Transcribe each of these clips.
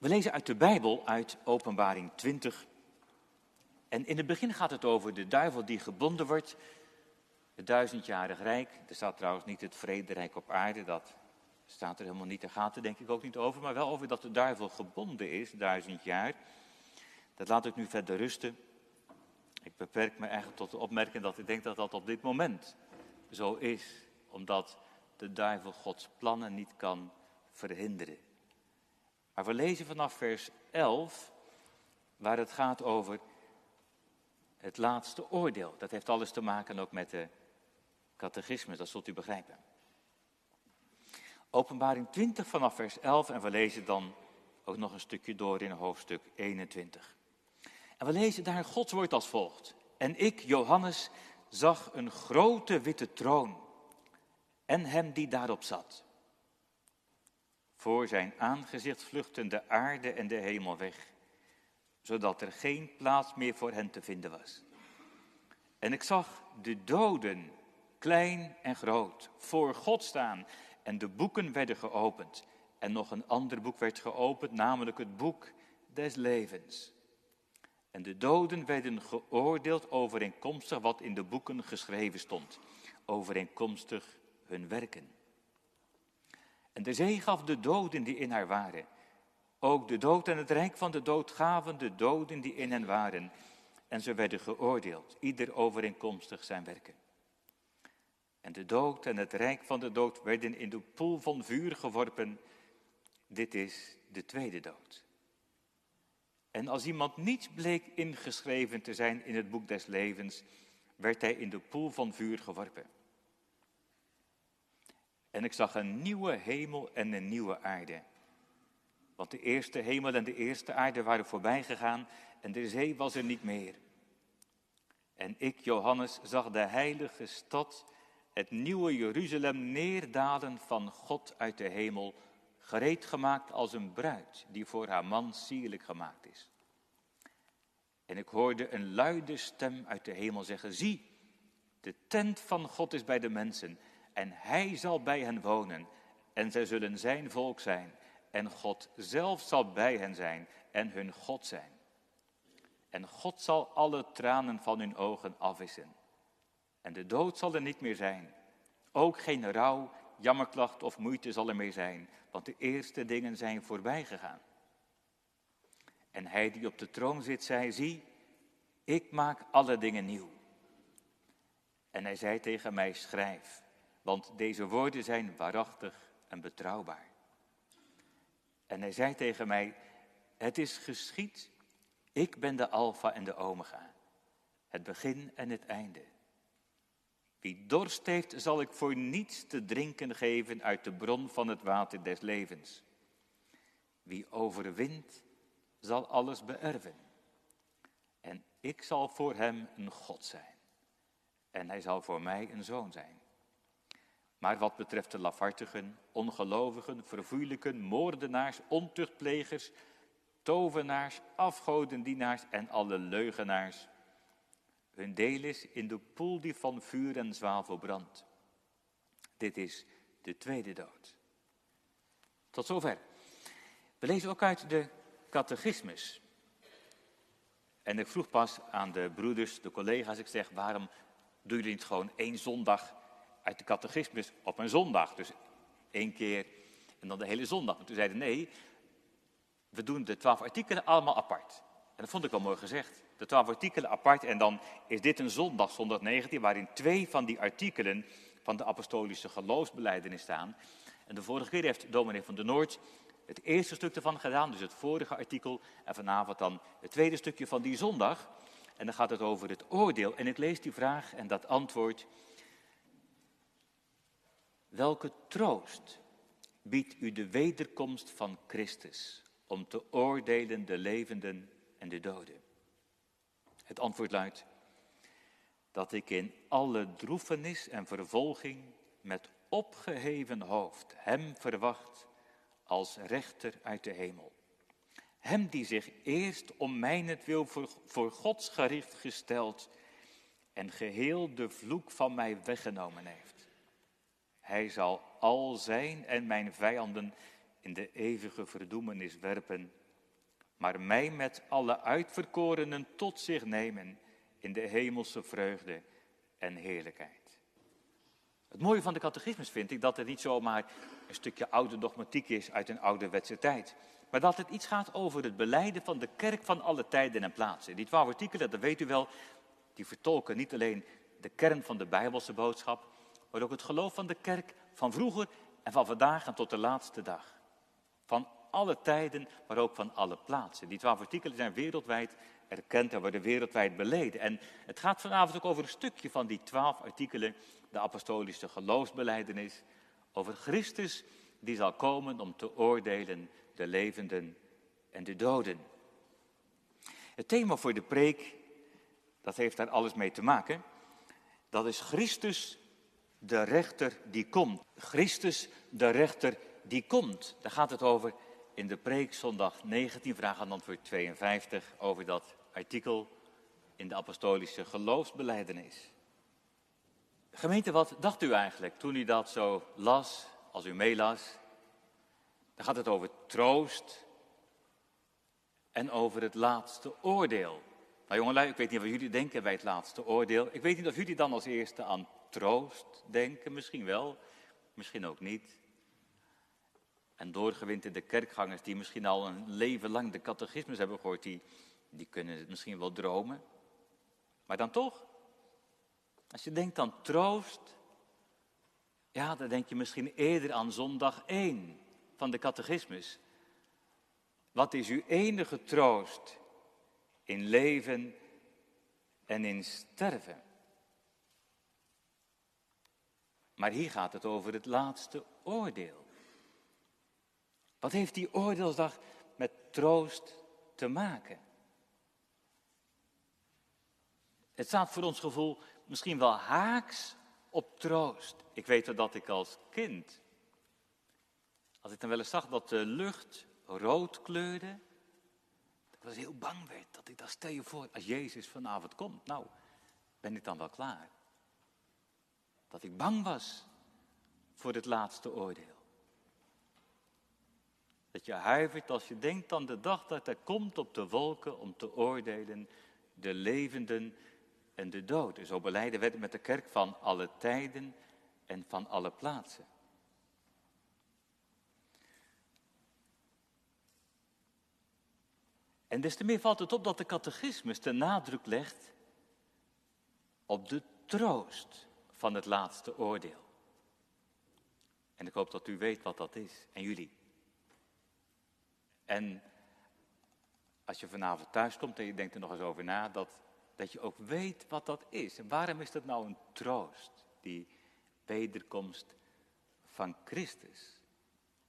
We lezen uit de Bijbel, uit Openbaring 20. En in het begin gaat het over de duivel die gebonden wordt, het duizendjarig rijk. Er staat trouwens niet het vrederijk op aarde, dat staat er helemaal niet. Daar gaat het denk ik ook niet over, maar wel over dat de duivel gebonden is, duizend jaar. Dat laat ik nu verder rusten. Ik beperk me eigenlijk tot de opmerking dat ik denk dat dat op dit moment zo is, omdat de duivel Gods plannen niet kan verhinderen. Maar we lezen vanaf vers 11, waar het gaat over het laatste oordeel. Dat heeft alles te maken ook met de catechisme, dat zult u begrijpen. Openbaring 20 vanaf vers 11 en we lezen dan ook nog een stukje door in hoofdstuk 21. En we lezen daar Gods woord als volgt. En ik, Johannes, zag een grote witte troon en hem die daarop zat. Voor zijn aangezicht vluchtten de aarde en de hemel weg, zodat er geen plaats meer voor hen te vinden was. En ik zag de doden, klein en groot, voor God staan en de boeken werden geopend. En nog een ander boek werd geopend, namelijk het boek des levens. En de doden werden geoordeeld overeenkomstig wat in de boeken geschreven stond, overeenkomstig hun werken. En de zee gaf de doden die in haar waren. Ook de dood en het rijk van de dood gaven de doden die in hen waren. En ze werden geoordeeld, ieder overeenkomstig zijn werken. En de dood en het rijk van de dood werden in de poel van vuur geworpen. Dit is de tweede dood. En als iemand niet bleek ingeschreven te zijn in het boek des levens, werd hij in de poel van vuur geworpen. En ik zag een nieuwe hemel en een nieuwe aarde. Want de eerste hemel en de eerste aarde waren voorbij gegaan en de zee was er niet meer. En ik, Johannes, zag de heilige stad, het nieuwe Jeruzalem, neerdalen van God uit de hemel, gereed gemaakt als een bruid die voor haar man sierlijk gemaakt is. En ik hoorde een luide stem uit de hemel zeggen, zie, de tent van God is bij de mensen en hij zal bij hen wonen en zij zullen zijn volk zijn en God zelf zal bij hen zijn en hun God zijn. En God zal alle tranen van hun ogen afwissen. En de dood zal er niet meer zijn. Ook geen rouw, jammerklacht of moeite zal er meer zijn, want de eerste dingen zijn voorbij gegaan. En hij die op de troon zit, zei, zie, ik maak alle dingen nieuw. En hij zei tegen mij, schrijf, want deze woorden zijn waarachtig en betrouwbaar. En hij zei tegen mij, het is geschied, ik ben de Alpha en de Omega, het begin en het einde. Wie dorst heeft, zal ik voor niets te drinken geven uit de bron van het water des levens. Wie overwint, zal alles beërven. En ik zal voor hem een God zijn. En hij zal voor mij een zoon zijn. Maar wat betreft de lafartigen, ongelovigen, vervuiliken, moordenaars, ontuchtplegers, tovenaars, afgodendienaars en alle leugenaars, hun deel is in de poel die van vuur en zwavel brandt. Dit is de tweede dood. Tot zover. We lezen ook uit de catechismus. En ik vroeg pas aan de broeders, de collega's, ik zeg, waarom doen jullie niet gewoon één zondag uit de catechismus op een zondag? Dus één keer en dan de hele zondag. En toen zeiden nee, we doen de twaalf artikelen allemaal apart. En dat vond ik wel mooi gezegd. De twaalf artikelen apart en dan is dit een zondag, zondag 19, waarin twee van die artikelen van de apostolische geloofsbeleidenis staan. En de vorige keer heeft dominee van de Noord het eerste stuk ervan gedaan, dus het vorige artikel. En vanavond dan het tweede stukje van die zondag. En dan gaat het over het oordeel. En ik lees die vraag en dat antwoord. Welke troost biedt u de wederkomst van Christus om te oordelen de levenden en de doden? Het antwoord luidt dat ik in alle droefenis en vervolging met opgeheven hoofd hem verwacht als rechter uit de hemel. Hem die zich eerst om mijnentwil voor, voor Gods gericht gesteld en geheel de vloek van mij weggenomen heeft. Hij zal al zijn en mijn vijanden in de eeuwige verdoemenis werpen. maar mij met alle uitverkorenen tot zich nemen in de hemelse vreugde en heerlijkheid. Het mooie van de catechismus vind ik dat het niet zomaar een stukje oude dogmatiek is uit een ouderwetse tijd. Maar dat het iets gaat over het beleiden van de kerk van alle tijden en plaatsen. Die twaalf artikelen, dat weet u wel, die vertolken niet alleen de kern van de Bijbelse boodschap, maar ook het geloof van de kerk van vroeger en van vandaag en tot de laatste dag. Van alle tijden, maar ook van alle plaatsen. Die twaalf artikelen zijn wereldwijd erkend en worden wereldwijd beleden. En het gaat vanavond ook over een stukje van die twaalf artikelen, de apostolische geloofsbeleidenis, over Christus die zal komen om te oordelen de levenden en de doden. Het thema voor de preek, dat heeft daar alles mee te maken. Dat is Christus, de rechter die komt. Christus, de rechter die komt. Daar gaat het over in de preek zondag 19, vraag en antwoord 52, over dat artikel in de apostolische geloofsbeleidenis. Gemeente, wat dacht u eigenlijk toen u dat zo las, als u meelas? Dan gaat het over troost en over het laatste oordeel. Nou jongelui, ik weet niet wat jullie denken bij het laatste oordeel. Ik weet niet of jullie dan als eerste aan troost denken. Misschien wel, misschien ook niet. En doorgewinterde kerkgangers die misschien al een leven lang de catechismus hebben gehoord, die, die kunnen het misschien wel dromen. Maar dan toch, als je denkt aan troost, ja, dan denk je misschien eerder aan zondag 1 van de catechismus. Wat is uw enige troost in leven en in sterven? Maar hier gaat het over het laatste oordeel. Wat heeft die oordeelsdag met troost te maken? Het staat voor ons gevoel misschien wel haaks op troost. Ik weet dat ik als kind, als ik dan wel eens zag dat de lucht rood kleurde, dat ik was heel bang werd. Dat ik dacht, stel je voor, als Jezus vanavond komt, nou, ben ik dan wel klaar? Dat ik bang was voor het laatste oordeel. Dat je huivert als je denkt aan de dag dat hij komt op de wolken om te oordelen de levenden en de doden. Zo beleiden we met de kerk van alle tijden en van alle plaatsen. En des te meer valt het op dat de catechismus de nadruk legt op de troost van het laatste oordeel. En ik hoop dat u weet wat dat is, en jullie. En als je vanavond thuis komt en je denkt er nog eens over na, dat, dat je ook weet wat dat is. En waarom is dat nou een troost, die wederkomst van Christus?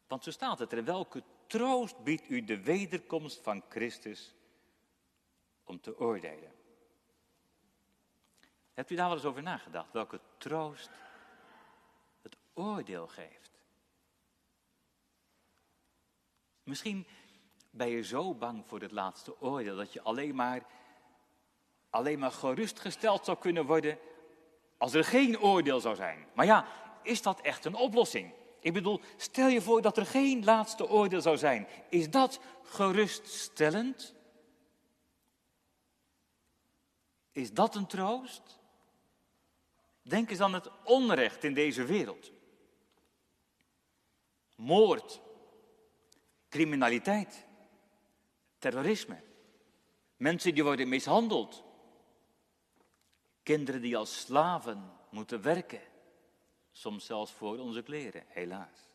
Want zo staat het er, welke troost biedt u de wederkomst van Christus om te oordelen? Hebt u daar wel eens over nagedacht, welke troost het oordeel geeft? Misschien ben je zo bang voor het laatste oordeel dat je alleen maar, alleen maar gerustgesteld zou kunnen worden als er geen oordeel zou zijn. Maar ja, is dat echt een oplossing? Ik bedoel, stel je voor dat er geen laatste oordeel zou zijn. Is dat geruststellend? Is dat een troost? Denk eens aan het onrecht in deze wereld. Moord, criminaliteit, terrorisme. Mensen die worden mishandeld. Kinderen die als slaven moeten werken. Soms zelfs voor onze kleren, helaas.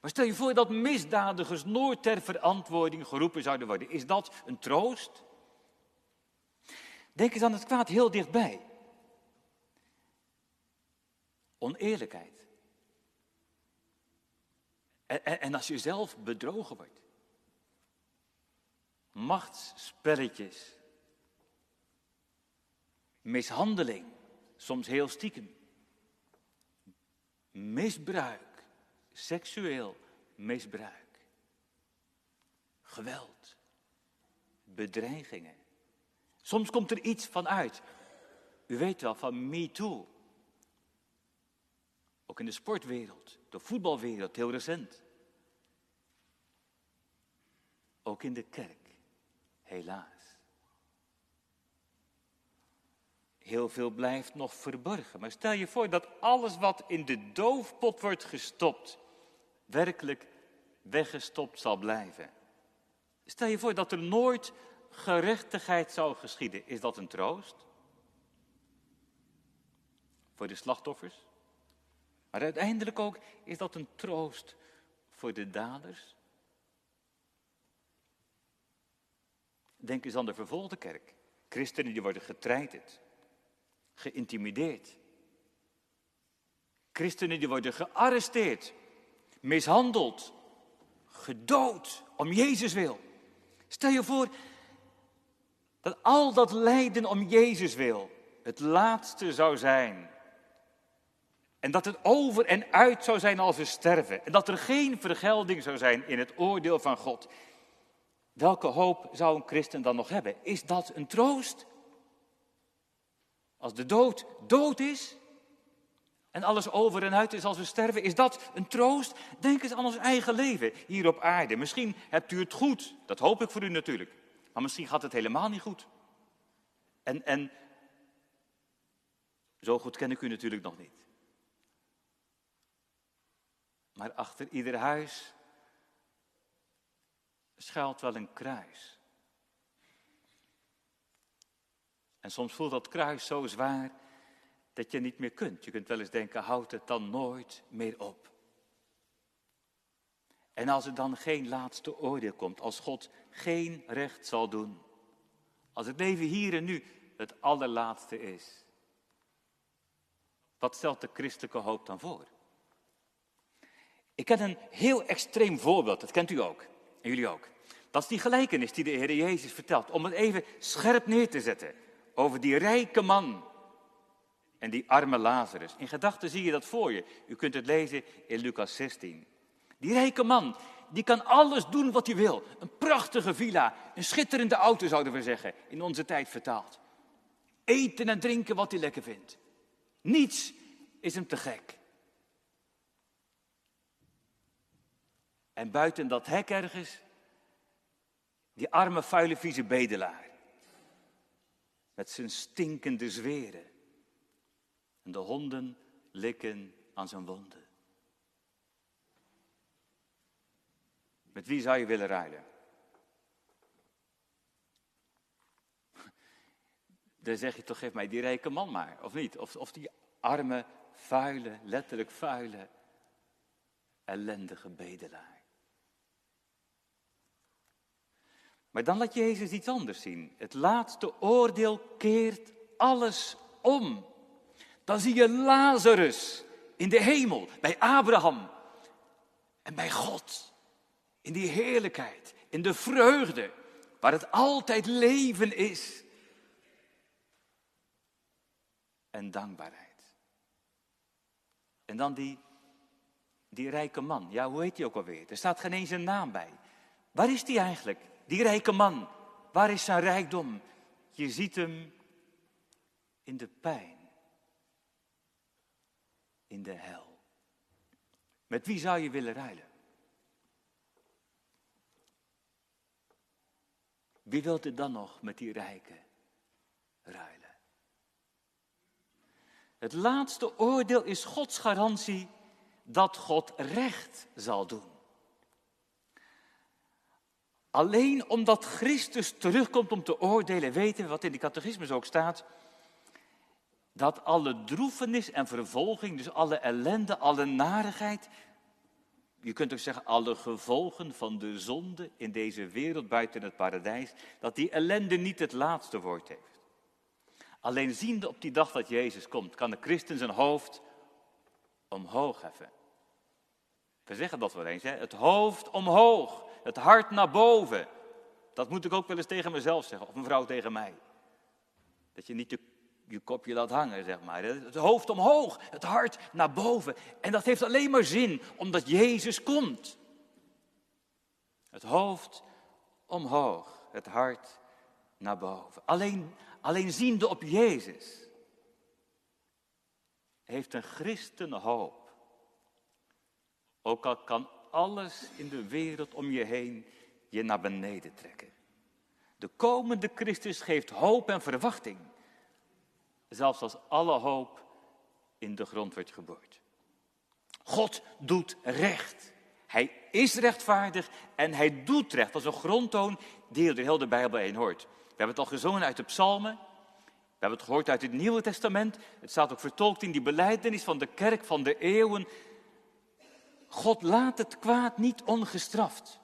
Maar stel je voor dat misdadigers nooit ter verantwoording geroepen zouden worden. Is dat een troost? Denk eens aan het kwaad heel dichtbij. Oneerlijkheid. En, en, als je zelf bedrogen wordt machtsspelletjes, mishandeling, soms heel stiekem, misbruik, seksueel misbruik, geweld, bedreigingen. Soms komt er iets van uit. U weet wel, van Me Too. Ook in de sportwereld, de voetbalwereld, heel recent. Ook in de kerk, helaas. Heel veel blijft nog verborgen. Maar stel je voor dat alles wat in de doofpot wordt gestopt, werkelijk weggestopt zal blijven. Stel je voor dat er nooit gerechtigheid zou geschieden. Is dat een troost? Voor de slachtoffers? Maar uiteindelijk ook is dat een troost voor de daders. Denk eens aan de vervolgde kerk. Christenen die worden getreiterd, geïntimideerd. Christenen die worden gearresteerd, mishandeld, gedood om Jezus wil. Stel je voor dat al dat lijden om Jezus wil het laatste zou zijn en dat het over en uit zou zijn als we sterven. En dat er geen vergelding zou zijn in het oordeel van God. Welke hoop zou een christen dan nog hebben? Is dat een troost? Als de dood dood is en alles over en uit is als we sterven, is dat een troost? Denk eens aan ons eigen leven hier op aarde. Misschien hebt u het goed, dat hoop ik voor u natuurlijk. Maar misschien gaat het helemaal niet goed. En, en zo goed ken ik u natuurlijk nog niet. Maar achter ieder huis schuilt wel een kruis. En soms voelt dat kruis zo zwaar dat je niet meer kunt. Je kunt wel eens denken, houd het dan nooit meer op. En als er dan geen laatste oordeel komt, als God geen recht zal doen, als het leven hier en nu het allerlaatste is, wat stelt de christelijke hoop dan voor? Ik ken een heel extreem voorbeeld, dat kent u ook. En jullie ook. Dat is die gelijkenis die de Heer Jezus vertelt. Om het even scherp neer te zetten. Over die rijke man en die arme Lazarus. In gedachten zie je dat voor je. U kunt het lezen in Lucas 16. Die rijke man, die kan alles doen wat hij wil. Een prachtige villa, een schitterende auto zouden we zeggen, in onze tijd vertaald. Eten en drinken wat hij lekker vindt. Niets is hem te gek. En buiten dat hek ergens, die arme, vuile, vieze bedelaar. Met zijn stinkende zweren. En de honden likken aan zijn wonden. Met wie zou je willen ruilen? Dan zeg je toch, geef mij die rijke man maar, of niet? Of, of die arme, vuile, letterlijk vuile, ellendige bedelaar. Maar dan laat Jezus iets anders zien. Het laatste oordeel keert alles om. Dan zie je Lazarus in de hemel, bij Abraham en bij God. In die heerlijkheid, in de vreugde, waar het altijd leven is. En dankbaarheid. En dan die, die rijke man. Ja, hoe heet hij ook alweer? Er staat geen eens een naam bij. Waar is die eigenlijk? Die rijke man, waar is zijn rijkdom? Je ziet hem in de pijn, in de hel. Met wie zou je willen ruilen? Wie wilt er dan nog met die rijke ruilen? Het laatste oordeel is Gods garantie dat God recht zal doen. Alleen omdat Christus terugkomt om te oordelen, weten we wat in de catechismus ook staat, dat alle droefenis en vervolging, dus alle ellende, alle narigheid, je kunt ook zeggen alle gevolgen van de zonde in deze wereld buiten het paradijs, dat die ellende niet het laatste woord heeft. Alleen ziende op die dag dat Jezus komt, kan de christen zijn hoofd omhoog heffen. We zeggen dat wel eens, hè? het hoofd omhoog het hart naar boven. Dat moet ik ook wel eens tegen mezelf zeggen, of een vrouw tegen mij. Dat je niet je, je kopje laat hangen, zeg maar. Het hoofd omhoog, het hart naar boven. En dat heeft alleen maar zin omdat Jezus komt. Het hoofd omhoog, het hart naar boven. Alleen, alleen ziende op Jezus heeft een christen hoop. Ook al kan alles in de wereld om je heen je naar beneden trekken. De komende Christus geeft hoop en verwachting. Zelfs als alle hoop in de grond wordt geboord. God doet recht. Hij is rechtvaardig en hij doet recht. Dat is een grondtoon die door heel de Bijbel heen hoort. We hebben het al gezongen uit de psalmen. We hebben het gehoord uit het Nieuwe Testament. Het staat ook vertolkt in die beleidenis van de kerk van de eeuwen. God laat het kwaad niet ongestraft.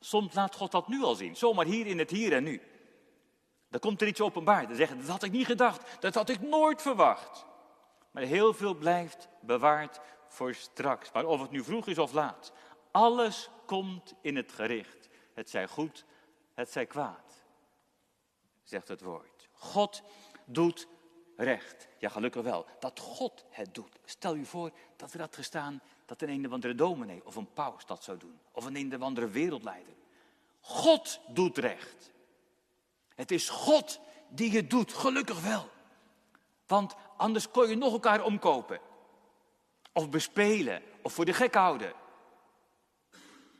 Soms laat God dat nu al zien, zomaar hier in het hier en nu. Dan komt er iets openbaar. Dan zeggen, dat had ik niet gedacht, dat had ik nooit verwacht. Maar heel veel blijft bewaard voor straks. Maar of het nu vroeg is of laat, alles komt in het gericht. Het zij goed, het zij kwaad, zegt het woord. God doet recht. Ja, gelukkig wel. Dat God het doet. Stel u voor dat er had gestaan dat een een of andere dominee of een paus dat zou doen. Of een een of andere wereldleider. God doet recht. Het is God die het doet, gelukkig wel. Want anders kon je nog elkaar omkopen. Of bespelen, of voor de gek houden.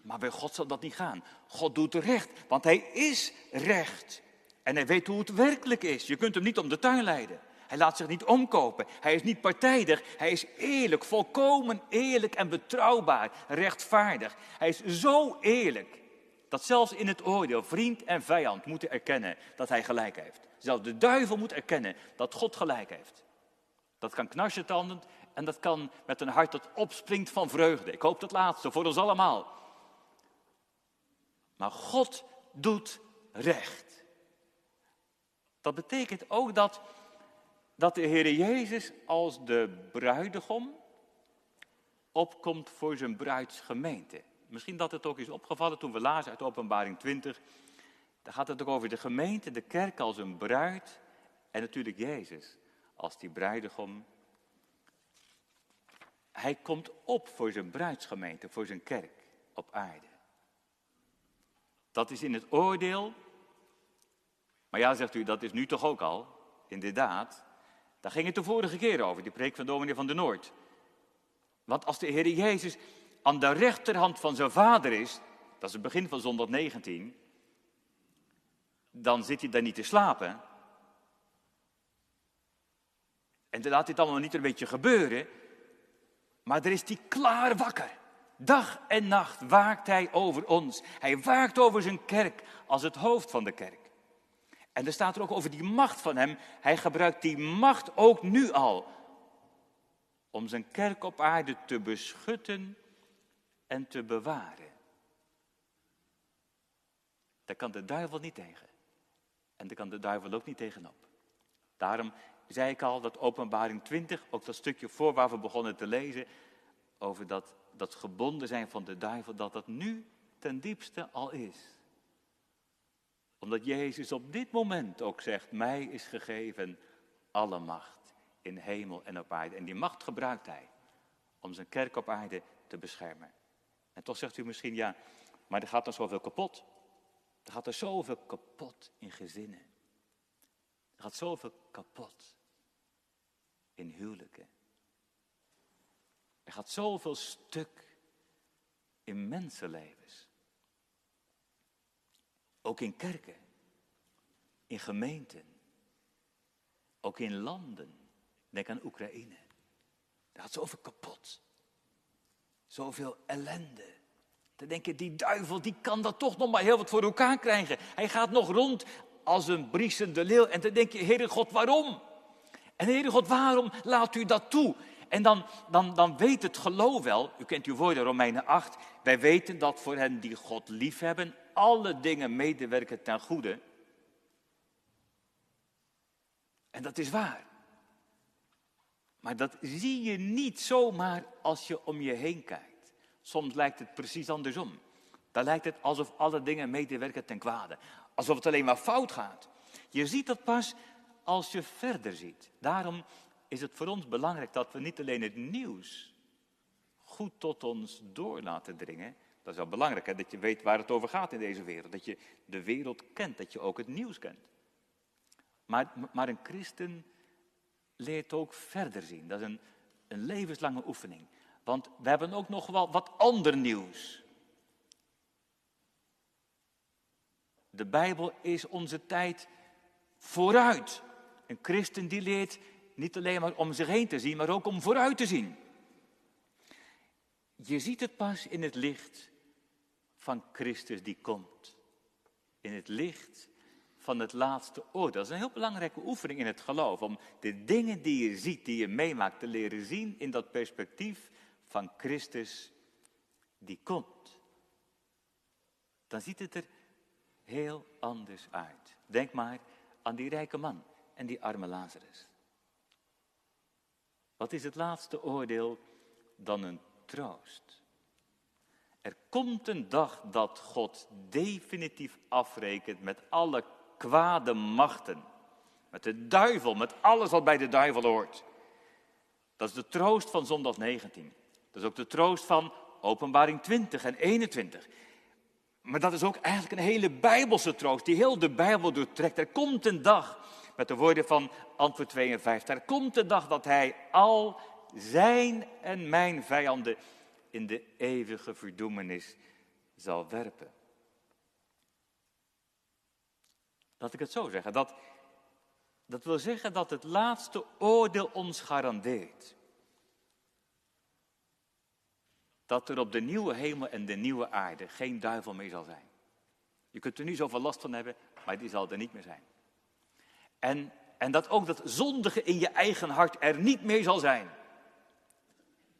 Maar bij God zal dat niet gaan. God doet recht, want Hij is recht. En Hij weet hoe het werkelijk is. Je kunt Hem niet om de tuin leiden. Hij laat zich niet omkopen. Hij is niet partijdig. Hij is eerlijk, volkomen eerlijk en betrouwbaar, rechtvaardig. Hij is zo eerlijk dat zelfs in het oordeel vriend en vijand moeten erkennen dat hij gelijk heeft. Zelfs de duivel moet erkennen dat God gelijk heeft. Dat kan knarsetandend en dat kan met een hart dat opspringt van vreugde. Ik hoop dat laatste voor ons allemaal. Maar God doet recht. Dat betekent ook dat dat de Heer Jezus als de bruidegom opkomt voor zijn bruidsgemeente. Misschien dat het ook is opgevallen toen we lazen uit Openbaring 20. Daar gaat het ook over de gemeente, de kerk als een bruid en natuurlijk Jezus als die bruidegom. Hij komt op voor zijn bruidsgemeente, voor zijn kerk op aarde. Dat is in het oordeel. Maar ja, zegt u, dat is nu toch ook al, inderdaad. Daar ging het de vorige keer over, die preek van dominee van de Noord. Want als de Heer Jezus aan de rechterhand van zijn vader is, dat is het begin van zondag 19, dan zit hij daar niet te slapen. En dan laat dit allemaal niet een beetje gebeuren, maar er is hij klaar wakker. Dag en nacht waakt hij over ons. Hij waakt over zijn kerk als het hoofd van de kerk. En er staat er ook over die macht van hem. Hij gebruikt die macht ook nu al. Om zijn kerk op aarde te beschutten en te bewaren. Daar kan de duivel niet tegen. En daar kan de duivel ook niet tegenop. Daarom zei ik al dat openbaring 20, ook dat stukje voor waar we begonnen te lezen, over dat, dat gebonden zijn van de duivel, dat dat nu ten diepste al is omdat Jezus op dit moment ook zegt, mij is gegeven alle macht in hemel en op aarde. En die macht gebruikt hij om zijn kerk op aarde te beschermen. En toch zegt u misschien, ja, maar er gaat er zoveel kapot. Er gaat er zoveel kapot in gezinnen. Er gaat zoveel kapot in huwelijken. Er gaat zoveel stuk in mensenlevens. Ook in kerken, in gemeenten, ook in landen. Denk aan Oekraïne. Daar gaat zoveel kapot. Zoveel ellende. Dan denk je, die duivel die kan dat toch nog maar heel wat voor elkaar krijgen. Hij gaat nog rond als een briesende leeuw. En dan denk je, Heere God, waarom? En Heere God, waarom laat u dat toe? En dan, dan, dan weet het geloof wel, u kent uw woorden Romeinen 8, wij weten dat voor hen die God liefhebben, alle dingen medewerken ten goede. En dat is waar. Maar dat zie je niet zomaar als je om je heen kijkt. Soms lijkt het precies andersom. Dan lijkt het alsof alle dingen medewerken ten kwade. Alsof het alleen maar fout gaat. Je ziet dat pas als je verder ziet. Daarom is het voor ons belangrijk dat we niet alleen het nieuws goed tot ons door laten dringen, dat is wel belangrijk, hè? dat je weet waar het over gaat in deze wereld. Dat je de wereld kent, dat je ook het nieuws kent. Maar, maar een christen leert ook verder zien. Dat is een, een levenslange oefening. Want we hebben ook nog wel wat ander nieuws. De Bijbel is onze tijd vooruit. Een christen die leert niet alleen maar om zich heen te zien, maar ook om vooruit te zien. Je ziet het pas in het licht van Christus die komt. In het licht van het laatste oordeel. Dat is een heel belangrijke oefening in het geloof. Om de dingen die je ziet, die je meemaakt, te leren zien in dat perspectief van Christus die komt. Dan ziet het er heel anders uit. Denk maar aan die rijke man en die arme Lazarus. Wat is het laatste oordeel dan een troost? Er komt een dag dat God definitief afrekent met alle kwade machten. Met de duivel, met alles wat bij de duivel hoort. Dat is de troost van zondag 19. Dat is ook de troost van openbaring 20 en 21. Maar dat is ook eigenlijk een hele bijbelse troost die heel de Bijbel doortrekt. Er komt een dag, met de woorden van antwoord 52, er komt een dag dat hij al zijn en mijn vijanden in de eeuwige verdoemenis zal werpen. Laat ik het zo zeggen. Dat, dat wil zeggen dat het laatste oordeel ons garandeert. Dat er op de nieuwe hemel en de nieuwe aarde geen duivel meer zal zijn. Je kunt er nu zoveel last van hebben, maar die zal er niet meer zijn. En, en dat ook dat zondige in je eigen hart er niet meer zal zijn.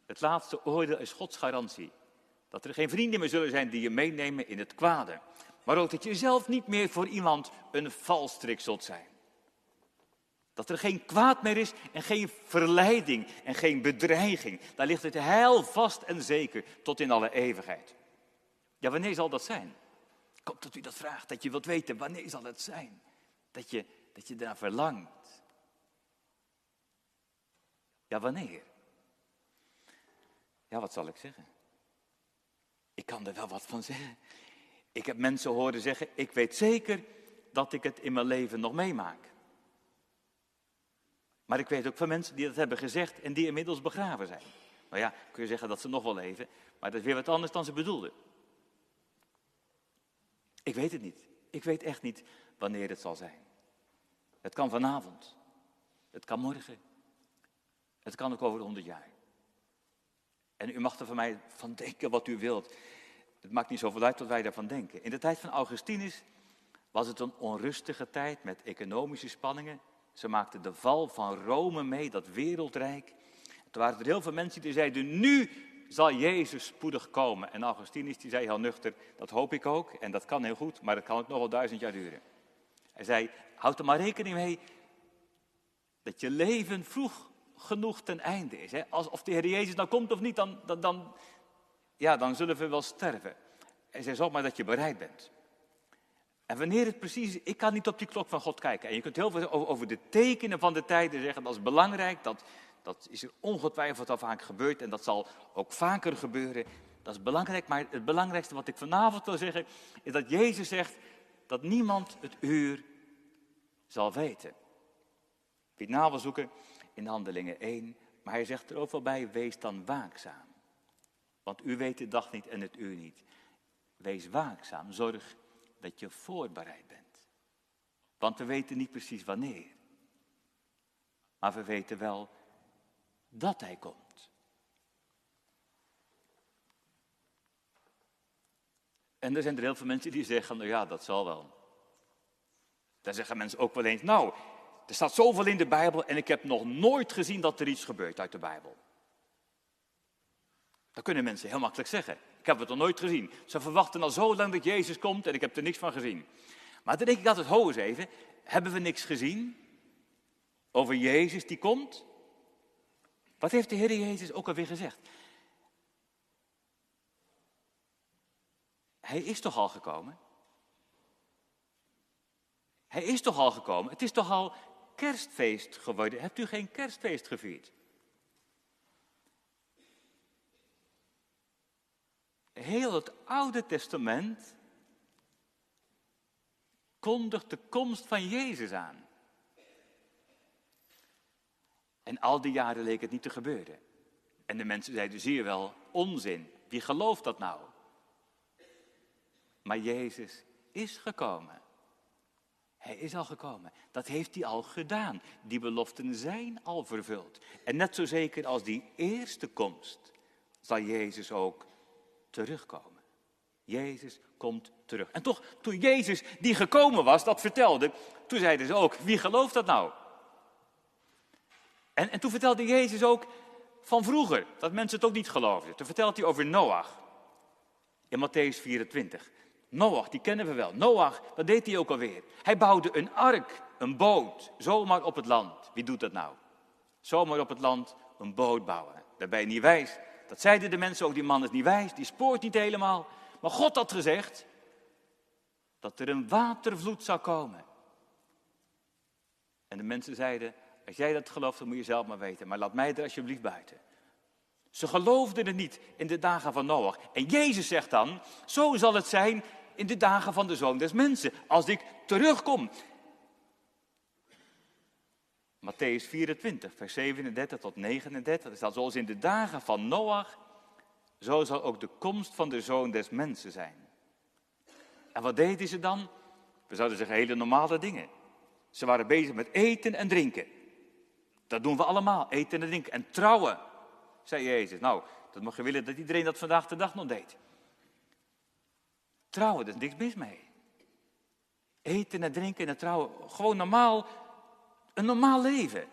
Het laatste oordeel is Gods garantie. Dat er geen vrienden meer zullen zijn die je meenemen in het kwade. Maar ook dat je zelf niet meer voor iemand een valstrik zult zijn. Dat er geen kwaad meer is en geen verleiding en geen bedreiging. Daar ligt het heil vast en zeker tot in alle eeuwigheid. Ja, wanneer zal dat zijn? Hoop dat u dat vraagt, dat je wilt weten, wanneer zal het zijn? Dat je, dat je daar verlangt. Ja, wanneer? Ja, wat zal ik zeggen? Ik kan er wel wat van zeggen. Ik heb mensen horen zeggen, ik weet zeker dat ik het in mijn leven nog meemaak. Maar ik weet ook van mensen die dat hebben gezegd en die inmiddels begraven zijn. Nou ja, kun je zeggen dat ze nog wel leven, maar dat is weer wat anders dan ze bedoelden. Ik weet het niet. Ik weet echt niet wanneer het zal zijn. Het kan vanavond. Het kan morgen. Het kan ook over honderd jaar. En u mag er van mij van denken wat u wilt. Het maakt niet zoveel uit wat wij daarvan denken. In de tijd van Augustinus was het een onrustige tijd met economische spanningen. Ze maakten de val van Rome mee, dat wereldrijk. Toen waren er heel veel mensen die zeiden, nu zal Jezus spoedig komen. En Augustinus die zei heel nuchter, dat hoop ik ook en dat kan heel goed, maar dat kan ook nog wel duizend jaar duren. Hij zei, houd er maar rekening mee dat je leven vroeg genoeg ten einde is. Hè? Als, of de Heer Jezus nou komt of niet, dan, dan, ja, dan zullen we wel sterven. Hij zei, zorg maar dat je bereid bent. En wanneer het precies ik kan niet op die klok van God kijken. En je kunt heel veel over, de tekenen van de tijden zeggen, dat is belangrijk, dat, dat is er ongetwijfeld al vaak gebeurd en dat zal ook vaker gebeuren. Dat is belangrijk, maar het belangrijkste wat ik vanavond wil zeggen, is dat Jezus zegt dat niemand het uur zal weten. Wie het wil zoeken in Handelingen 1, maar hij zegt er ook wel bij, wees dan waakzaam. Want u weet de dag niet en het uur niet. Wees waakzaam, zorg dat je voorbereid bent. Want we weten niet precies wanneer. Maar we weten wel dat hij komt. En er zijn er heel veel mensen die zeggen, nou ja, dat zal wel. Dan zeggen mensen ook wel eens, nou, er staat zoveel in de Bijbel en ik heb nog nooit gezien dat er iets gebeurt uit de Bijbel. Dat kunnen mensen heel makkelijk zeggen. Ik heb het nog nooit gezien. Ze verwachten al zo lang dat Jezus komt en ik heb er niks van gezien. Maar dan denk ik altijd, ho eens even, hebben we niks gezien over Jezus die komt? Wat heeft de Heer Jezus ook alweer gezegd? Hij is toch al gekomen? Hij is toch al gekomen? Het is toch al kerstfeest geworden? Hebt u geen kerstfeest gevierd? heel het Oude Testament kondigt de komst van Jezus aan. En al die jaren leek het niet te gebeuren. En de mensen zeiden, zie je wel, onzin. Wie gelooft dat nou? Maar Jezus is gekomen. Hij is al gekomen. Dat heeft hij al gedaan. Die beloften zijn al vervuld. En net zo zeker als die eerste komst, zal Jezus ook terugkomen. Jezus komt terug. En toch, toen Jezus die gekomen was, dat vertelde, toen zeiden ze ook, wie gelooft dat nou? En, en toen vertelde Jezus ook van vroeger, dat mensen het ook niet geloofden. Toen vertelt hij over Noach, in Matthäus 24. Noach, die kennen we wel. Noach, wat deed hij ook alweer? Hij bouwde een ark, een boot, zomaar op het land. Wie doet dat nou? Zomaar op het land een boot bouwen. Daar ben je niet wijs. Dat zeiden de mensen ook, die man is niet wijs, die spoort niet helemaal. Maar God had gezegd dat er een watervloed zou komen. En de mensen zeiden, als jij dat gelooft, dan moet je zelf maar weten. Maar laat mij er alsjeblieft buiten. Ze geloofden het niet in de dagen van Noach. En Jezus zegt dan, zo zal het zijn in de dagen van de Zoon des Mensen, als ik terugkom. Matthäus 24, vers 37 tot 39, is dat zoals in de dagen van Noach, zo zal ook de komst van de Zoon des Mensen zijn. En wat deden ze dan? We zouden zeggen hele normale dingen. Ze waren bezig met eten en drinken. Dat doen we allemaal, eten en drinken. En trouwen, zei Jezus. Nou, dat mag je willen dat iedereen dat vandaag de dag nog deed. Trouwen, daar is niks mis mee. Eten en drinken en trouwen, gewoon normaal, een normaal leven.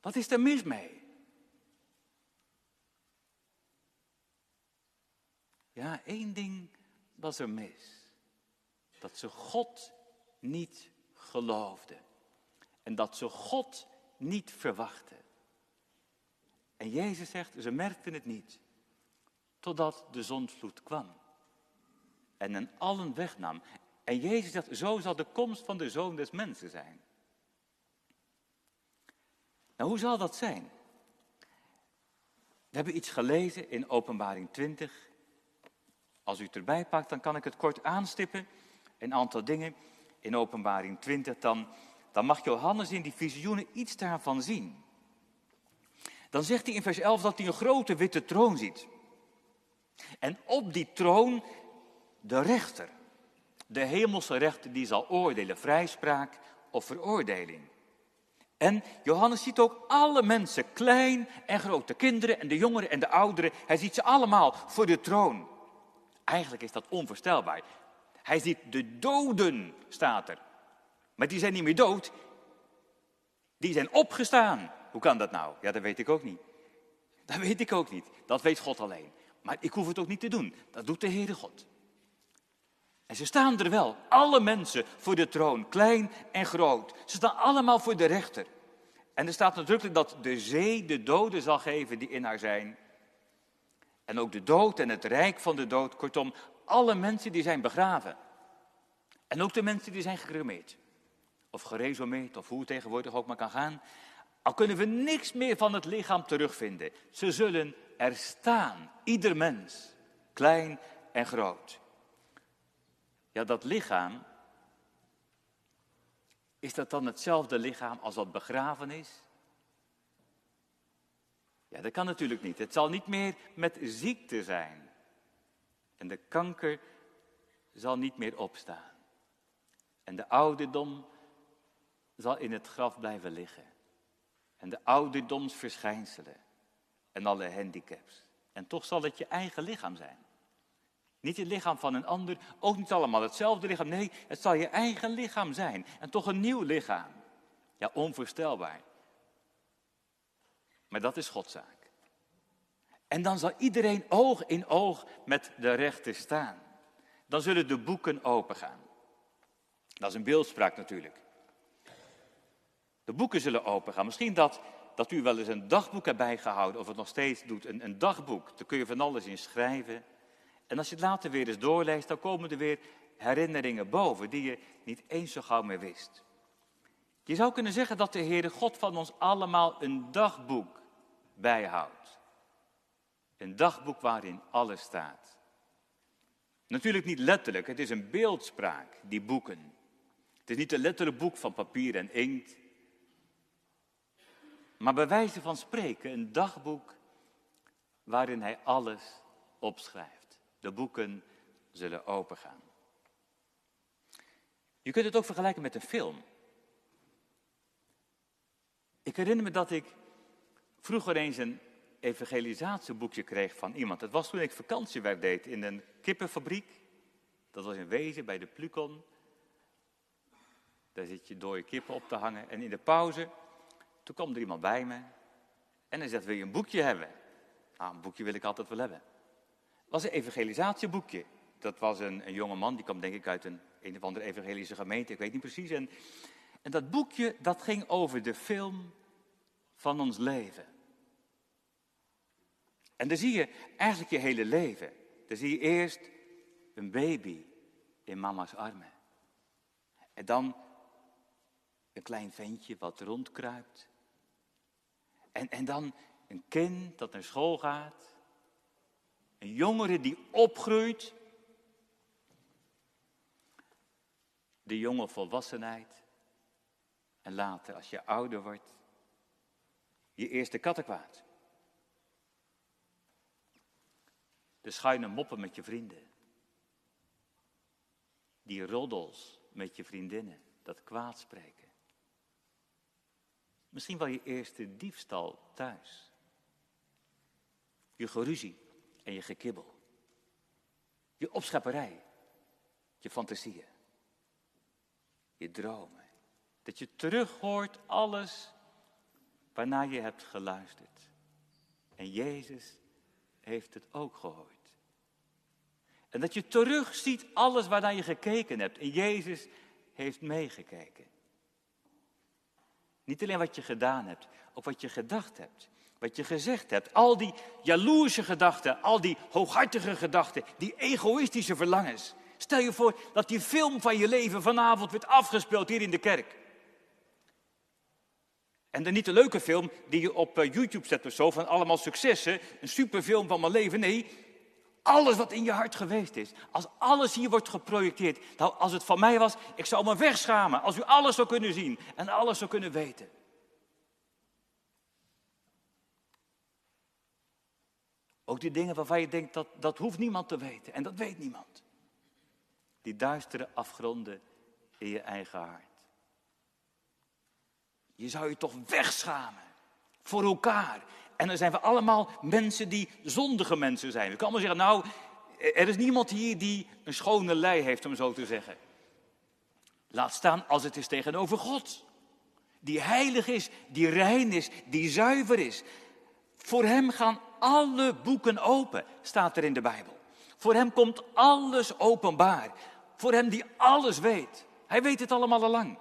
Wat is er mis mee? Ja, één ding was er mis. Dat ze God niet geloofden. En dat ze God niet verwachten. En Jezus zegt, ze merkten het niet. Totdat de zondvloed kwam. En hen allen wegnam. En Jezus zegt, zo zal de komst van de Zoon des Mensen zijn. Nou, hoe zal dat zijn? We hebben iets gelezen in Openbaring 20. Als u het erbij pakt, dan kan ik het kort aanstippen. Een aantal dingen in Openbaring 20. Dan, dan mag Johannes in die visioenen iets daarvan zien. Dan zegt hij in vers 11 dat hij een grote witte troon ziet. En op die troon de rechter. De hemelse rechter die zal oordelen, vrijspraak of veroordeling. En Johannes ziet ook alle mensen, klein en groot, de kinderen en de jongeren en de ouderen. Hij ziet ze allemaal voor de troon. Eigenlijk is dat onvoorstelbaar. Hij ziet de doden, staat er. Maar die zijn niet meer dood. Die zijn opgestaan. Hoe kan dat nou? Ja, dat weet ik ook niet. Dat weet ik ook niet. Dat weet God alleen. Maar ik hoef het ook niet te doen. Dat doet de Heere God. En ze staan er wel, alle mensen voor de troon, klein en groot. Ze staan allemaal voor de rechter. En er staat nadrukkelijk dat de zee de doden zal geven die in haar zijn. En ook de dood en het rijk van de dood, kortom, alle mensen die zijn begraven. En ook de mensen die zijn gecremeerd. Of geresumeerd, of hoe het tegenwoordig ook maar kan gaan. Al kunnen we niks meer van het lichaam terugvinden. Ze zullen er staan, ieder mens, klein en groot. Ja, dat lichaam, is dat dan hetzelfde lichaam als wat begraven is? Ja, dat kan natuurlijk niet. Het zal niet meer met ziekte zijn. En de kanker zal niet meer opstaan. En de ouderdom zal in het graf blijven liggen. En de ouderdomsverschijnselen en alle handicaps. En toch zal het je eigen lichaam zijn. Niet het lichaam van een ander, ook niet allemaal hetzelfde lichaam. Nee, het zal je eigen lichaam zijn. En toch een nieuw lichaam. Ja, onvoorstelbaar. Maar dat is Godzaak. En dan zal iedereen oog in oog met de rechter staan. Dan zullen de boeken opengaan. Dat is een beeldspraak natuurlijk. De boeken zullen opengaan. Misschien dat, dat u wel eens een dagboek hebt bijgehouden, of het nog steeds doet, een, een dagboek. Daar kun je van alles in schrijven. En als je het later weer eens doorleest, dan komen er weer herinneringen boven die je niet eens zo gauw meer wist. Je zou kunnen zeggen dat de Heere God van ons allemaal een dagboek bijhoudt. Een dagboek waarin alles staat. Natuurlijk niet letterlijk, het is een beeldspraak, die boeken. Het is niet een letterlijk boek van papier en inkt. Maar bij wijze van spreken een dagboek waarin hij alles opschrijft. De boeken zullen opengaan. Je kunt het ook vergelijken met een film. Ik herinner me dat ik vroeger eens een evangelisatieboekje kreeg van iemand. Dat was toen ik vakantiewerk deed in een kippenfabriek. Dat was in Wezen bij de Plukon. Daar zit je door je kippen op te hangen. En in de pauze, toen kwam er iemand bij me. En hij zegt, wil je een boekje hebben? Nou, een boekje wil ik altijd wel hebben. Was een evangelisatieboekje. Dat was een, een jonge man, die kwam denk ik uit een, een of andere evangelische gemeente, ik weet niet precies. En, en dat boekje, dat ging over de film van ons leven. En dan zie je eigenlijk je hele leven. Dan zie je eerst een baby in mama's armen. En dan een klein ventje wat rondkruipt. En, en dan een kind dat naar school gaat. Een jongere die opgroeit. De jonge volwassenheid. En later, als je ouder wordt, je eerste kattenkwaad. De schuine moppen met je vrienden. Die roddels met je vriendinnen, dat kwaad spreken. Misschien wel je eerste diefstal thuis. Je geruzie en je gekibbel. Je opschepperij. Je fantasieën. Je dromen. Dat je terughoort alles waarnaar je hebt geluisterd. En Jezus heeft het ook gehoord. En dat je terugziet alles waarnaar je gekeken hebt. En Jezus heeft meegekeken. Niet alleen wat je gedaan hebt, ook wat je gedacht hebt. Wat je gezegd hebt. Al die jaloerse gedachten, al die hooghartige gedachten, die egoïstische verlangens. Stel je voor dat die film van je leven vanavond werd afgespeeld hier in de kerk. En dan niet de leuke film die je op eh, YouTube zet of zo, van allemaal successen, een superfilm van mijn leven. Nee, alles wat in je hart geweest is. Als alles hier wordt geprojecteerd. Nou, als het van mij was, ik zou me wegschamen. Als u alles zou kunnen zien en alles zou kunnen weten. Ook die dingen waarvan je denkt, dat, dat hoeft niemand te weten. En dat weet niemand. Die duistere afgronden in je eigen hart. Je zou je toch wegschamen voor elkaar. En dan zijn we allemaal mensen die zondige mensen zijn. We kunnen allemaal zeggen, nou, er is niemand hier die een schone lei heeft, om zo te zeggen. Laat staan als het is tegenover God. Die heilig is, die rein is, die zuiver is. Voor hem gaan alle boeken open, staat er in de Bijbel. Voor hem komt alles openbaar. Voor hem die alles weet. Hij weet het allemaal al lang.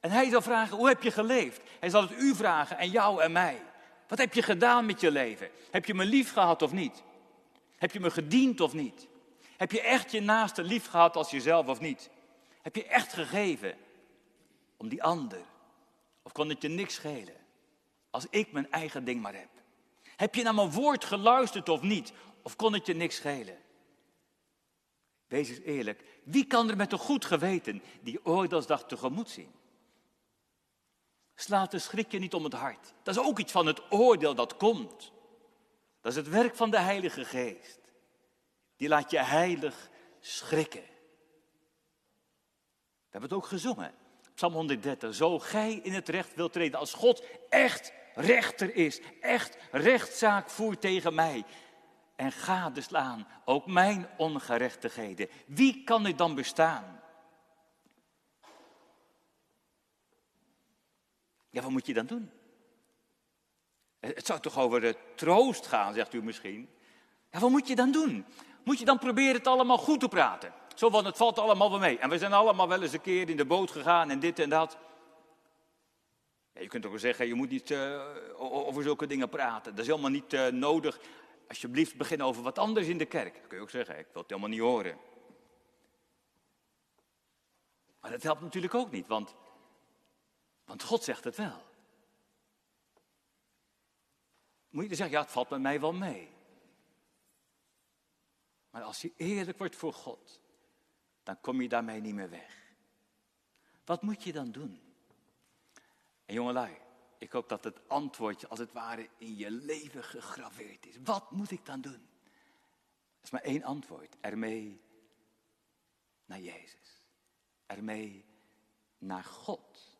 En hij zal vragen, hoe heb je geleefd? Hij zal het u vragen en jou en mij. Wat heb je gedaan met je leven? Heb je me lief gehad of niet? Heb je me gediend of niet? Heb je echt je naaste lief gehad als jezelf of niet? Heb je echt gegeven om die ander? Of kon het je niks schelen als ik mijn eigen ding maar heb? Heb je naar mijn woord geluisterd of niet? Of kon het je niks schelen? Wees eens eerlijk, wie kan er met een goed geweten die oordeelsdag tegemoet zien? Slaat de schrik je niet om het hart. Dat is ook iets van het oordeel dat komt. Dat is het werk van de Heilige Geest. Die laat je heilig schrikken. We hebben het ook gezongen. Psalm 130. Zo gij in het recht wilt treden als God echt rechter is. Echt rechtszaak voert tegen mij. En gadeslaan ook mijn ongerechtigheden. Wie kan er dan bestaan? Ja, wat moet je dan doen? Het zou toch over de troost gaan, zegt u misschien. Ja, wat moet je dan doen? Moet je dan proberen het allemaal goed te praten? Zo van, het valt allemaal wel mee. En we zijn allemaal wel eens een keer in de boot gegaan en dit en dat. Ja, je kunt ook wel zeggen, je moet niet uh, over zulke dingen praten. Dat is helemaal niet uh, nodig. Alsjeblieft, begin over wat anders in de kerk. Dat kun je ook zeggen, ik wil het helemaal niet horen. Maar dat helpt natuurlijk ook niet, want want God zegt het wel. Moet je dan zeggen, ja, het valt met mij wel mee. Maar als je eerlijk wordt voor God, dan kom je daarmee niet meer weg. Wat moet je dan doen? En jongelui, ik hoop dat het antwoordje als het ware in je leven gegraveerd is. Wat moet ik dan doen? Er is maar één antwoord. Ermee naar Jezus. ermee naar God.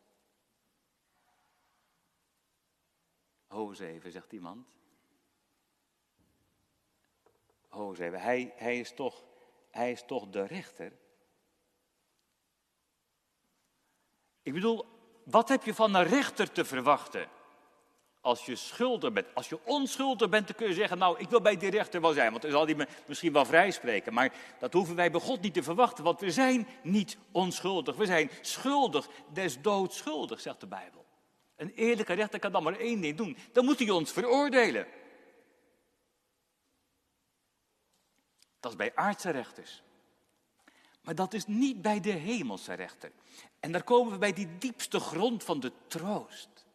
Ho eens even, zegt iemand. Ho eens even, hij, hij, is toch, hij is toch de rechter? Ik bedoel, wat heb je van een rechter te verwachten? Als je schuldig bent, als je onschuldig bent, dan kun je zeggen, nou, ik wil bij die rechter wel zijn, want dan zal hij me misschien wel vrijspreken. Maar dat hoeven wij bij God niet te verwachten, want we zijn niet onschuldig. We zijn schuldig, des doods schuldig, zegt de Bijbel. Een eerlijke rechter kan dan maar één ding doen, dan moet hij ons veroordelen. Dat is bij aardse rechters. Maar dat is niet bij de hemelse rechter. En daar komen we bij die diepste grond van de troost.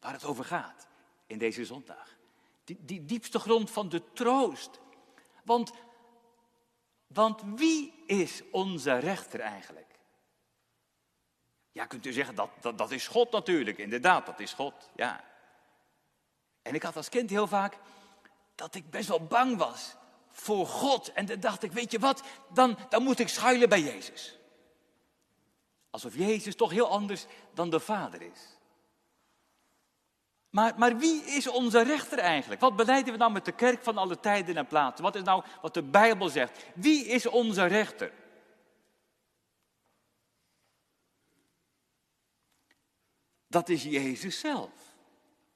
Waar het over gaat in deze zondag. Die, die diepste grond van de troost. Want, want wie is onze rechter eigenlijk? Ja, kunt u zeggen, dat, dat, dat is God natuurlijk. Inderdaad, dat is God, ja. En ik had als kind heel vaak dat ik best wel bang was voor God. En dan dacht ik, weet je wat, dan, dan moet ik schuilen bij Jezus. Alsof Jezus toch heel anders dan de Vader is. Maar, maar wie is onze rechter eigenlijk? Wat beleiden we nou met de kerk van alle tijden en plaatsen? Wat is nou wat de Bijbel zegt? Wie is onze rechter? Dat is Jezus zelf.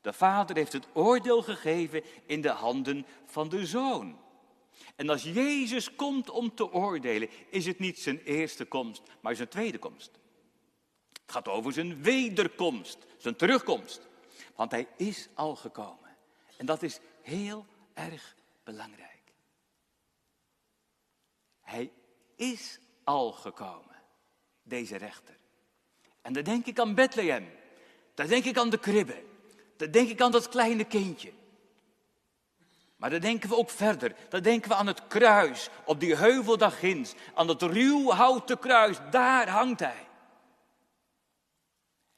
De Vader heeft het oordeel gegeven in de handen van de Zoon. En als Jezus komt om te oordelen, is het niet zijn eerste komst, maar zijn tweede komst. Het gaat over zijn wederkomst, zijn terugkomst. Want hij is al gekomen. En dat is heel erg belangrijk. Hij is al gekomen, deze rechter. En dan denk ik aan Bethlehem. Dan denk ik aan de kribbe. Dan denk ik aan dat kleine kindje. Maar dan denken we ook verder. Dan denken we aan het kruis op die heuvel ginds. Aan dat ruw houten kruis. Daar hangt hij.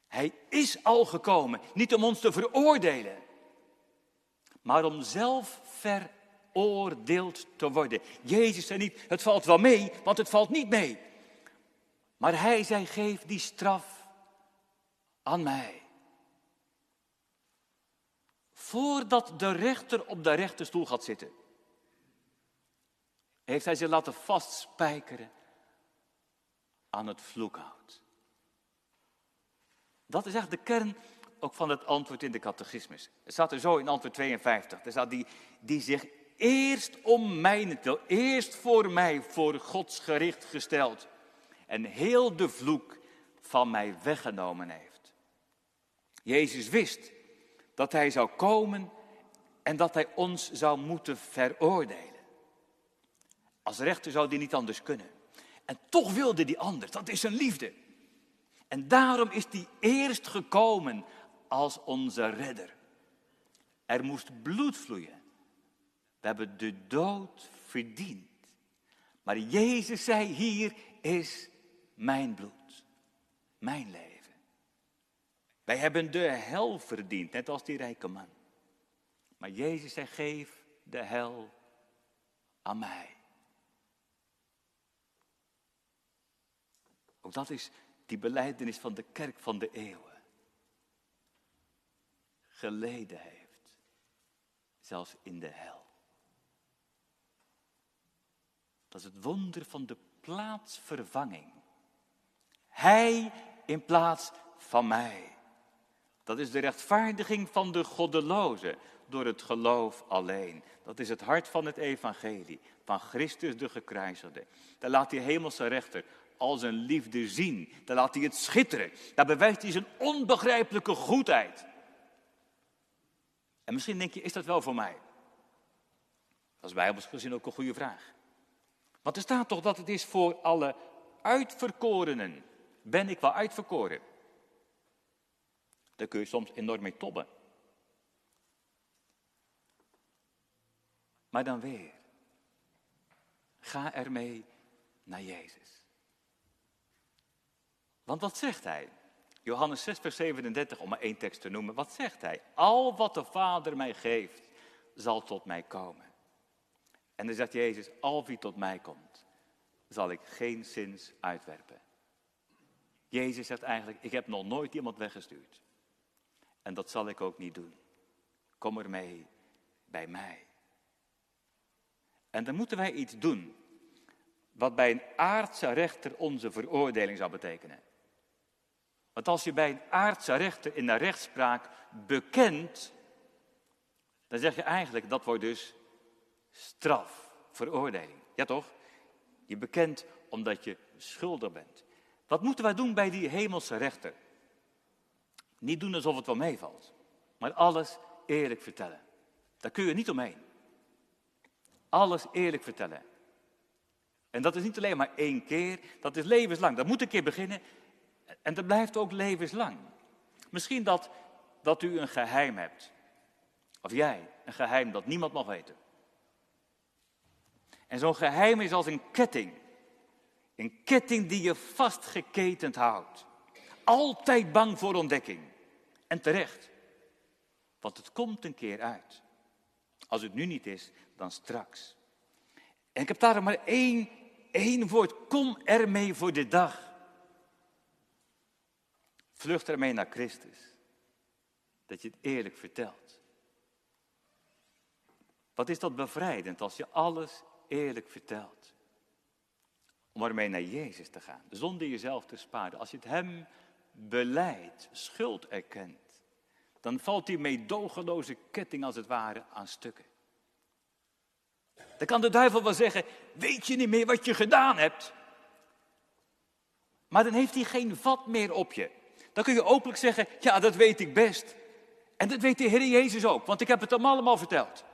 Hij is al gekomen, niet om ons te veroordelen, maar om zelf veroordeeld te worden. Jezus zei niet, het valt wel mee, want het valt niet mee. Maar hij zei, geef die straf aan mij. Voordat de rechter op de rechterstoel gaat zitten, heeft hij ze laten vastspijkeren aan het vloekhout. Dat is echt de kern ook van het antwoord in de catechismus. Het staat er zo in antwoord 52. Er staat die, die zich eerst om mijnentwil, eerst voor mij, voor Gods gericht gesteld. En heel de vloek van mij weggenomen heeft. Jezus wist dat hij zou komen en dat hij ons zou moeten veroordelen. Als rechter zou die niet anders kunnen. En toch wilde die anders. Dat is zijn liefde. En daarom is hij eerst gekomen als onze redder. Er moest bloed vloeien. We hebben de dood verdiend. Maar Jezus zei, hier is mijn bloed, mijn leven. Wij hebben de hel verdiend, net als die rijke man. Maar Jezus zei, geef de hel aan mij. Ook dat is die beleidenis van de kerk van de eeuwen geleden heeft, zelfs in de hel. Dat is het wonder van de plaatsvervanging. Hij in plaats van mij. Dat is de rechtvaardiging van de goddeloze door het geloof alleen. Dat is het hart van het evangelie, van Christus de gekruisigde. Daar laat die hemelse rechter al zijn liefde zien. Dan laat hij het schitteren. Daar bewijst hij zijn onbegrijpelijke goedheid. En misschien denk je, is dat wel voor mij? Dat is bijbels gezien ook een goede vraag. Want er staat toch dat het is voor alle uitverkorenen. Ben ik wel uitverkoren? Daar kun je soms enorm mee tobben. Maar dan weer. Ga ermee naar Jezus. Want wat zegt hij? Johannes 6, vers 37, om maar één tekst te noemen. Wat zegt hij? Al wat de Vader mij geeft, zal tot mij komen. En dan zegt Jezus, al wie tot mij komt, zal ik geen zins uitwerpen. Jezus zegt eigenlijk, ik heb nog nooit iemand weggestuurd. En dat zal ik ook niet doen. Kom er mee bij mij. En dan moeten wij iets doen wat bij een aardse rechter onze veroordeling zou betekenen. Want als je bij een aardse rechter in de rechtspraak bekent, dan zeg je eigenlijk dat wordt dus straf, veroordeling. Ja toch? Je bekent omdat je schuldig bent. Wat moeten wij doen bij die hemelse rechter? Niet doen alsof het wel meevalt, maar alles eerlijk vertellen. Daar kun je niet omheen. Alles eerlijk vertellen. En dat is niet alleen maar één keer, dat is levenslang. Dat moet een keer beginnen en dat blijft ook levenslang. Misschien dat, dat u een geheim hebt. Of jij een geheim dat niemand mag weten. En zo'n geheim is als een ketting. Een ketting die je vastgeketend houdt. Altijd bang voor ontdekking. En terecht. Want het komt een keer uit. Als het nu niet is, dan straks. En ik heb daar maar één, één woord. Kom ermee voor de dag. Vlucht ermee naar Christus. Dat je het eerlijk vertelt. Wat is dat bevrijdend als je alles eerlijk vertelt? Om ermee naar Jezus te gaan. Zonder jezelf te sparen. Als je het Hem beleidt, schuld erkent. Dan valt die meedogenloze ketting als het ware aan stukken. Dan kan de duivel wel zeggen, weet je niet meer wat je gedaan hebt? Maar dan heeft hij geen vat meer op je. Dan kun je openlijk zeggen, ja dat weet ik best. En dat weet de Heer Jezus ook, want ik heb het hem allemaal verteld.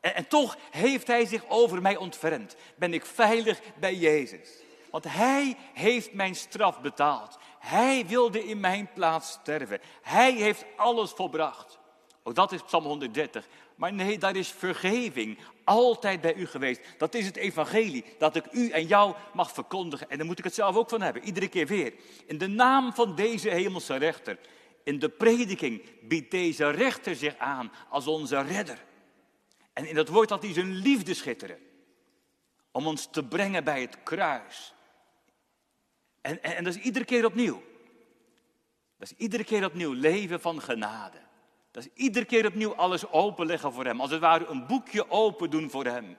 En, en toch heeft hij zich over mij ontfermd. Ben ik veilig bij Jezus. Want hij heeft mijn straf betaald. Hij wilde in mijn plaats sterven. Hij heeft alles volbracht. Ook dat is Psalm 130. Maar nee, daar is vergeving altijd bij u geweest. Dat is het evangelie, dat ik u en jou mag verkondigen. En daar moet ik het zelf ook van hebben, iedere keer weer. In de naam van deze hemelse rechter. In de prediking biedt deze rechter zich aan als onze redder. En in dat woord had hij zijn liefde schitteren. Om ons te brengen bij het kruis. En, en, en dat is iedere keer opnieuw. Dat is iedere keer opnieuw leven van genade. Dat is iedere keer opnieuw alles openleggen voor Hem. Als het ware een boekje open doen voor Hem.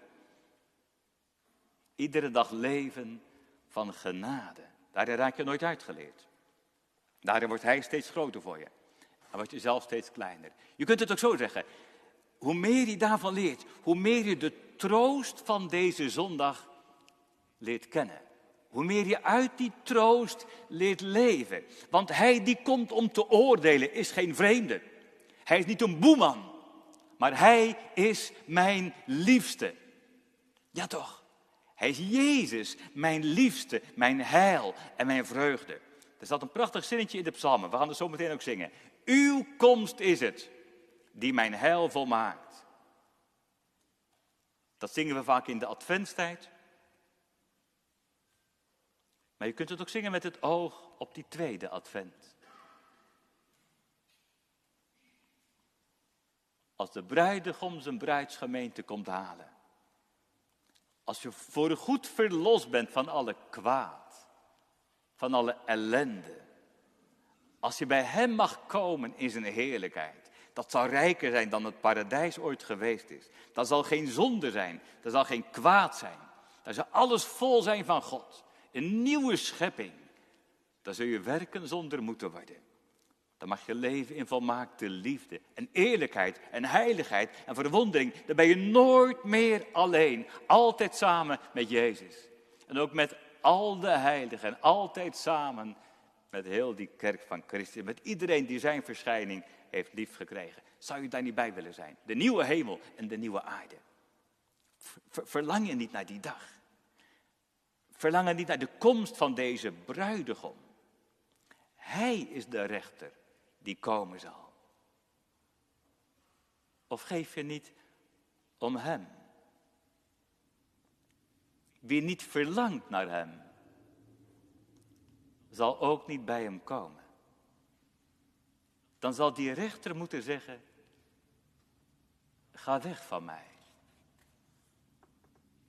Iedere dag leven van genade. Daarin raak je nooit uitgeleerd. Daarin wordt Hij steeds groter voor je. Dan word je zelf steeds kleiner. Je kunt het ook zo zeggen. Hoe meer je daarvan leert, hoe meer je de troost van deze zondag leert kennen. Hoe meer je uit die troost leert leven. Want hij die komt om te oordelen is geen vreemde. Hij is niet een boeman, maar hij is mijn liefste. Ja toch? Hij is Jezus, mijn liefste, mijn heil en mijn vreugde. Er staat een prachtig zinnetje in de psalmen, we gaan het zo meteen ook zingen. Uw komst is het die mijn heil volmaakt. Dat zingen we vaak in de adventstijd. Maar je kunt het ook zingen met het oog op die tweede advent. Als de bruidegom zijn bruidsgemeente komt halen. Als je voor goed verlost bent van alle kwaad, van alle ellende. Als je bij Hem mag komen in zijn heerlijkheid. Dat zal rijker zijn dan het paradijs ooit geweest is. Dat zal geen zonde zijn, dat zal geen kwaad zijn. Dat zal alles vol zijn van God. Een nieuwe schepping. Dan zul je werken zonder moeten worden. Dan mag je leven in volmaakte liefde en eerlijkheid en heiligheid en verwondering. Dan ben je nooit meer alleen. Altijd samen met Jezus. En ook met al de heiligen. En altijd samen met heel die kerk van Christus. Met iedereen die zijn verschijning heeft lief gekregen. Zou je daar niet bij willen zijn? De nieuwe hemel en de nieuwe aarde. Verlang je niet naar die dag? Verlang je niet naar de komst van deze bruidegom? Hij is de rechter die komen zal? Of geef je niet om Hem? Wie niet verlangt naar Hem, zal ook niet bij Hem komen. Dan zal die rechter moeten zeggen, ga weg van mij.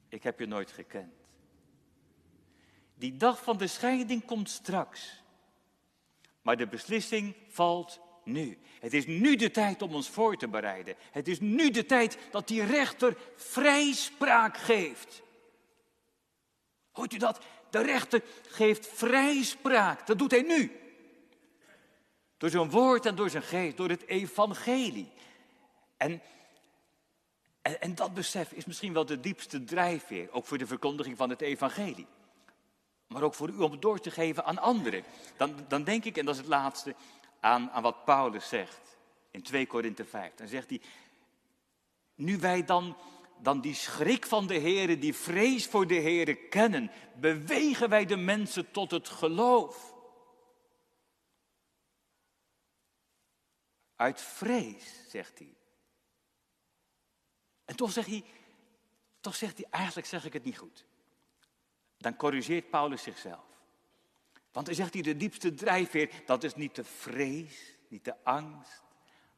Ik heb je nooit gekend. Die dag van de scheiding komt straks. Maar de beslissing valt nu. Het is nu de tijd om ons voor te bereiden. Het is nu de tijd dat die rechter vrijspraak geeft. Hoort u dat? De rechter geeft vrijspraak. Dat doet hij nu. Door zijn woord en door zijn geest, door het evangelie. En, en, dat besef is misschien wel de diepste drijfveer, ook voor de verkondiging van het evangelie. Maar ook voor u om het door te geven aan anderen. Dan, dan denk ik, en dat is het laatste, aan, aan wat Paulus zegt in 2 Korinthe 5. Dan zegt hij, nu wij dan, dan die schrik van de Heer, die vrees voor de Heer kennen, bewegen wij de mensen tot het geloof. Uit vrees, zegt hij. En toch zegt hij, toch zegt hij, eigenlijk zeg ik het niet goed. Dan corrigeert Paulus zichzelf. Want hij zegt hij, de diepste drijfveer, dat is niet de vrees, niet de angst,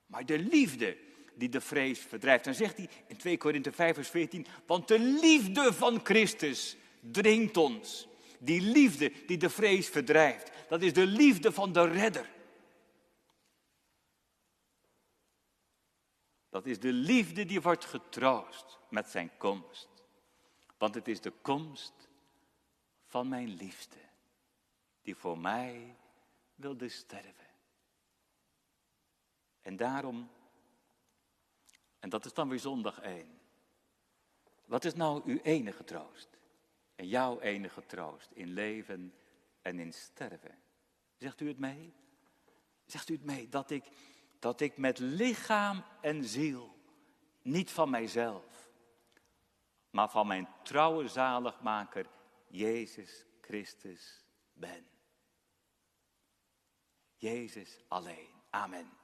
maar de liefde die de vrees verdrijft. Dan zegt hij in 2 Korinthe 5 vers 14, want de liefde van Christus dringt ons. Die liefde die de vrees verdrijft, dat is de liefde van de redder. Dat is de liefde die wordt getroost met zijn komst. Want het is de komst van mijn liefste die voor mij wilde sterven. En daarom, en dat is dan weer zondag één. Wat is nou uw enige troost? En jouw enige troost in leven en in sterven? Zegt u het mee? Zegt u het mee dat ik, dat ik met lichaam en ziel, niet van mijzelf, maar van mijn trouwe zaligmaker Jezus Christus ben? Jezus alleen. Amen.